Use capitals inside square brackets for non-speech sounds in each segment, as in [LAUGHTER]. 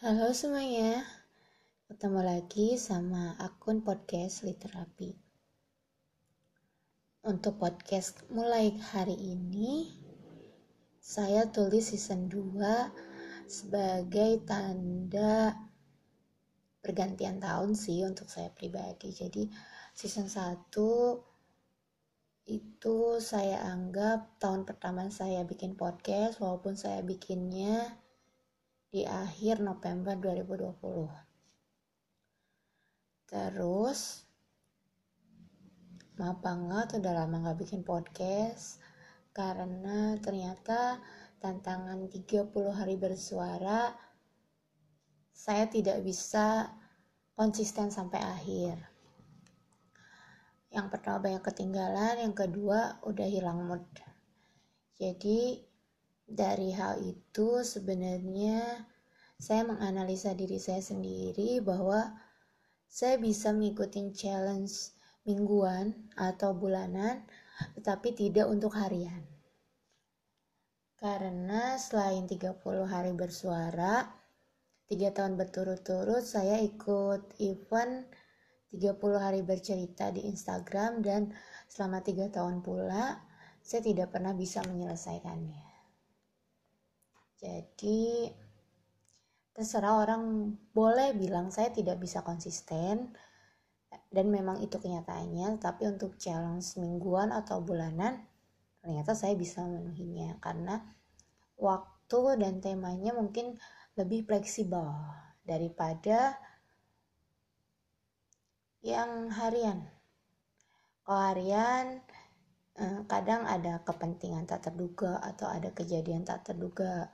Halo semuanya, ketemu lagi sama akun podcast Literapi. Untuk podcast mulai hari ini, saya tulis season 2 sebagai tanda pergantian tahun sih untuk saya pribadi. Jadi season 1 itu saya anggap tahun pertama saya bikin podcast walaupun saya bikinnya di akhir November 2020. Terus, maaf banget udah lama gak bikin podcast karena ternyata tantangan 30 hari bersuara saya tidak bisa konsisten sampai akhir. Yang pertama banyak ketinggalan, yang kedua udah hilang mood. Jadi dari hal itu sebenarnya saya menganalisa diri saya sendiri bahwa saya bisa mengikuti challenge mingguan atau bulanan tetapi tidak untuk harian. Karena selain 30 hari bersuara, 3 tahun berturut-turut saya ikut event 30 hari bercerita di Instagram dan selama 3 tahun pula saya tidak pernah bisa menyelesaikannya. Jadi terserah orang. Boleh bilang saya tidak bisa konsisten dan memang itu kenyataannya. Tapi untuk challenge mingguan atau bulanan ternyata saya bisa memenuhinya. Karena waktu dan temanya mungkin lebih fleksibel daripada yang harian. Kalau harian eh, kadang ada kepentingan tak terduga atau ada kejadian tak terduga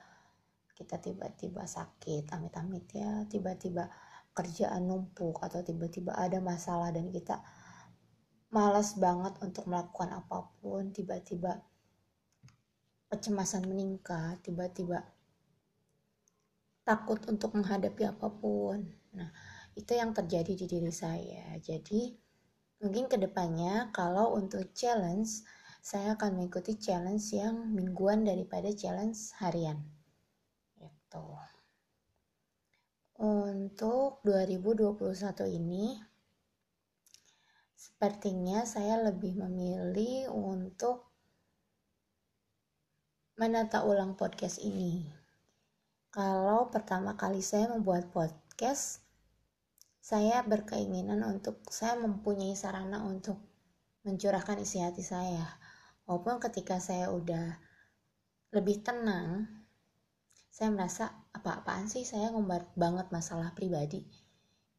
kita tiba-tiba sakit amit-amit ya tiba-tiba kerjaan numpuk atau tiba-tiba ada masalah dan kita malas banget untuk melakukan apa pun tiba-tiba kecemasan meningkat tiba-tiba takut untuk menghadapi apa pun. Nah itu yang terjadi di diri saya. Jadi mungkin ke depannya kalau untuk challenge saya akan mengikuti challenge yang mingguan daripada challenge harian gitu. Untuk 2021 ini sepertinya saya lebih memilih untuk menata ulang podcast ini. Kalau pertama kali saya membuat podcast, saya berkeinginan untuk saya mempunyai sarana untuk mencurahkan isi hati saya. Walaupun ketika saya udah lebih tenang, saya merasa apa-apaan sih? Saya ngombar banget masalah pribadi.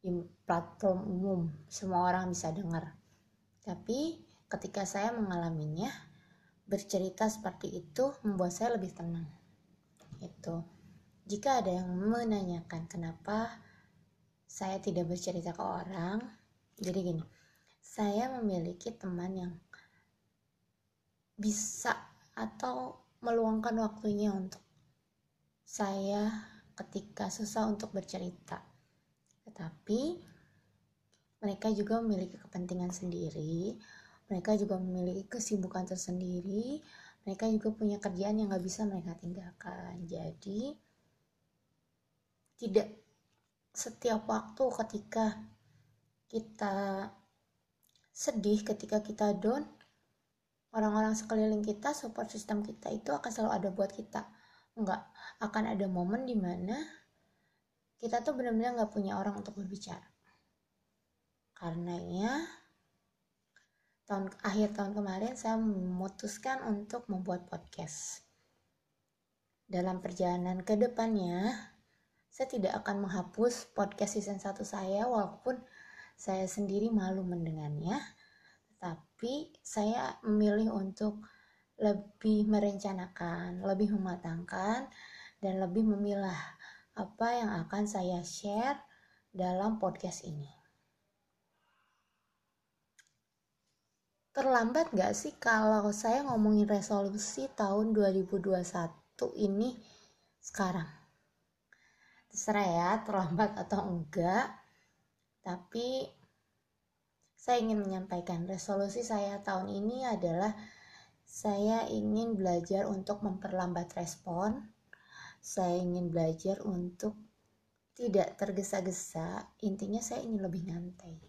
Di platform umum semua orang bisa dengar. Tapi ketika saya mengalaminya bercerita seperti itu membuat saya lebih tenang. Itu jika ada yang menanyakan kenapa saya tidak bercerita ke orang? Jadi gini saya memiliki teman yang bisa atau meluangkan waktunya untuk saya ketika susah untuk bercerita. Tetapi mereka juga memiliki kepentingan sendiri, mereka juga memiliki kesibukan tersendiri, mereka juga punya kerjaan yang gak bisa mereka tinggalkan. Jadi tidak setiap waktu ketika kita sedih, ketika kita down, orang-orang sekeliling kita, support system kita itu akan selalu ada buat kita nggak akan ada momen di mana kita tuh benar-benar nggak punya orang untuk berbicara. Karenanya tahun akhir tahun kemarin saya memutuskan untuk membuat podcast. Dalam perjalanan ke depannya saya tidak akan menghapus podcast season 1 saya walaupun saya sendiri malu mendengarnya. Tetapi saya memilih untuk lebih merencanakan, lebih mematangkan, dan lebih memilah apa yang akan saya share dalam podcast ini. Terlambat gak sih kalau saya ngomongin resolusi tahun 2021 ini sekarang? Terserah ya, terlambat atau enggak. Tapi saya ingin menyampaikan resolusi saya tahun ini adalah saya ingin belajar untuk memperlambat respon. Saya ingin belajar untuk tidak tergesa-gesa. Intinya saya ingin lebih nyantai.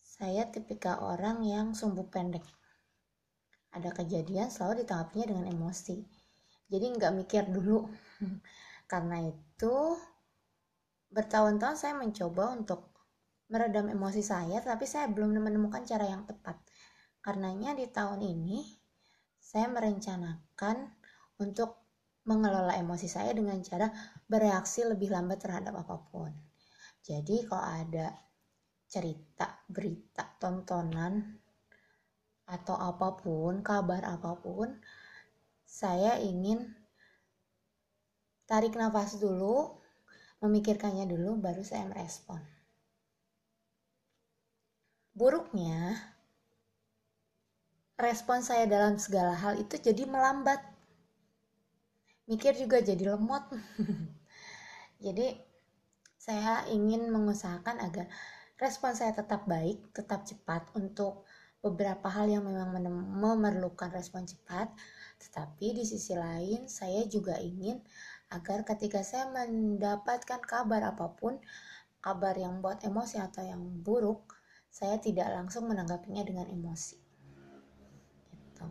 Saya tipikal orang yang sumbu pendek. Ada kejadian selalu ditanggapinya dengan emosi. Jadi nggak mikir dulu. [LAUGHS] Karena itu bertahun-tahun saya mencoba untuk meredam emosi saya tapi saya belum menemukan cara yang tepat karenanya di tahun ini saya merencanakan untuk mengelola emosi saya dengan cara bereaksi lebih lambat terhadap apa pun. Jadi kalau ada cerita, berita, tontonan, atau apa pun, kabar apa pun, saya ingin tarik nafas dulu, memikirkannya dulu, baru saya merespon. Buruknya, respon saya dalam segala hal itu jadi melambat. Mikir juga jadi lemot. [LAUGHS] Jadi saya ingin mengusahakan agar respon saya tetap baik tetap cepat untuk beberapa hal yang memang memerlukan respon cepat. Tetapi di sisi lain saya juga ingin agar ketika saya mendapatkan kabar apa pun kabar yang buat emosi atau yang buruk saya tidak langsung menanggapinya dengan emosi gitu.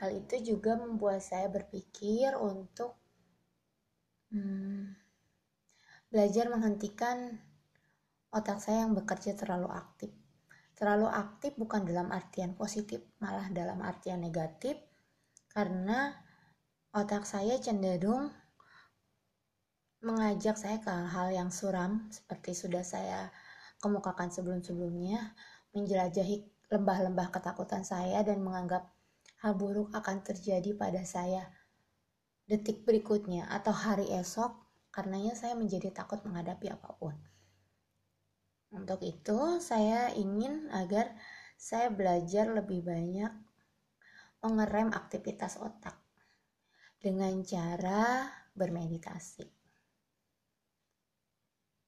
Hal itu juga membuat saya berpikir untuk hmm, belajar menghentikan otak saya yang bekerja terlalu aktif. Terlalu aktif bukan dalam artian positif, malah dalam artian negatif, karena otak saya cenderung mengajak saya ke hal-hal yang suram, seperti sudah saya kemukakan sebelum-sebelumnya, menjelajahi lembah-lembah ketakutan saya dan menganggap hal buruk akan terjadi pada saya detik berikutnya atau hari esok karenanya saya menjadi takut menghadapi apa pun. Untuk itu, saya ingin agar saya belajar lebih banyak mengerem aktivitas otak dengan cara bermeditasi.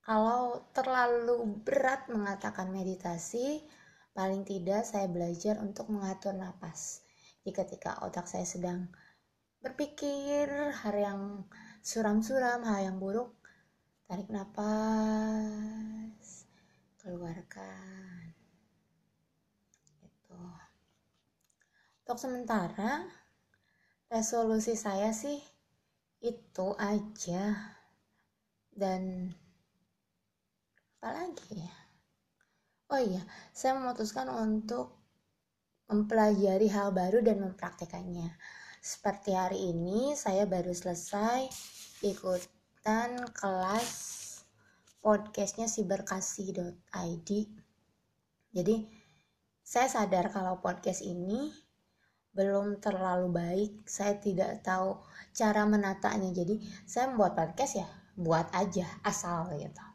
Kalau terlalu berat mengatakan meditasi, paling tidak saya belajar untuk mengatur napas jika ketika otak saya sedang berpikir hal yang suram-suram, hal yang buruk, tarik nafas, keluarkan. Itu. Untuk sementara, resolusi saya sih itu aja. Dan apa lagi ya? Oh iya, saya memutuskan untuk mempelajari hal baru dan mempraktekannya. Seperti hari ini saya baru selesai ikutan kelas podcastnya siberkasih.id. Jadi saya sadar kalau podcast ini belum terlalu baik. Saya tidak tahu cara menatanya. Jadi saya membuat podcast ya buat aja asal gitu.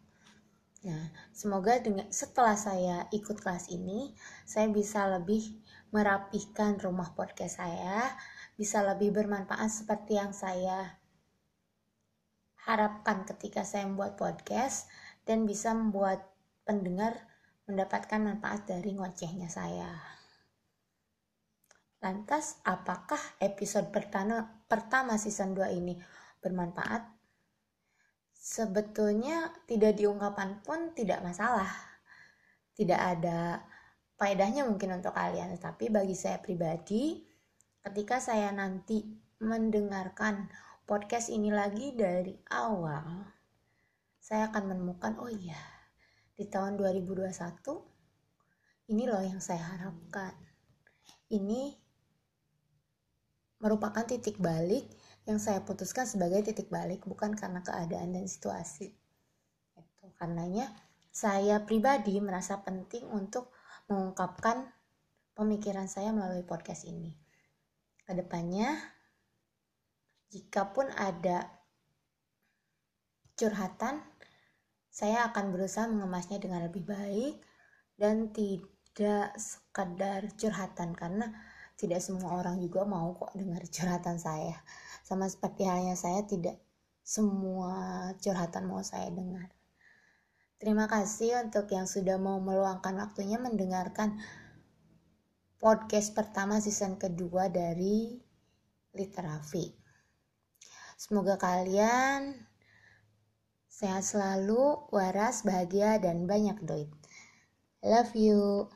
Nah, semoga dengan setelah saya ikut kelas ini, saya bisa lebih merapihkan rumah podcast saya bisa lebih bermanfaat seperti yang saya harapkan ketika saya membuat podcast dan bisa membuat pendengar mendapatkan manfaat dari ngocehnya saya. Lantas, apakah episode pertama, pertama season 2 ini bermanfaat? Sebetulnya tidak diungkapkan pun tidak masalah. Tidak ada faedahnya mungkin untuk kalian tetapi bagi saya pribadi ketika saya nanti mendengarkan podcast ini lagi dari awal saya akan menemukan oh iya di tahun 2021 ini loh yang saya harapkan ini merupakan titik balik yang saya putuskan sebagai titik balik bukan karena keadaan dan situasi itu karenanya saya pribadi merasa penting untuk mengungkapkan pemikiran saya melalui podcast ini. Ke depannya, jikapun ada curhatan, saya akan berusaha mengemasnya dengan lebih baik dan tidak sekadar curhatan karena tidak semua orang juga mau kok dengar curhatan saya. Sama seperti halnya saya tidak semua curhatan mau saya dengar. Terima kasih untuk yang sudah mau meluangkan waktunya mendengarkan podcast pertama season kedua dari Literafi. Semoga kalian Sehat selalu, waras, bahagia, dan banyak duit. Love you.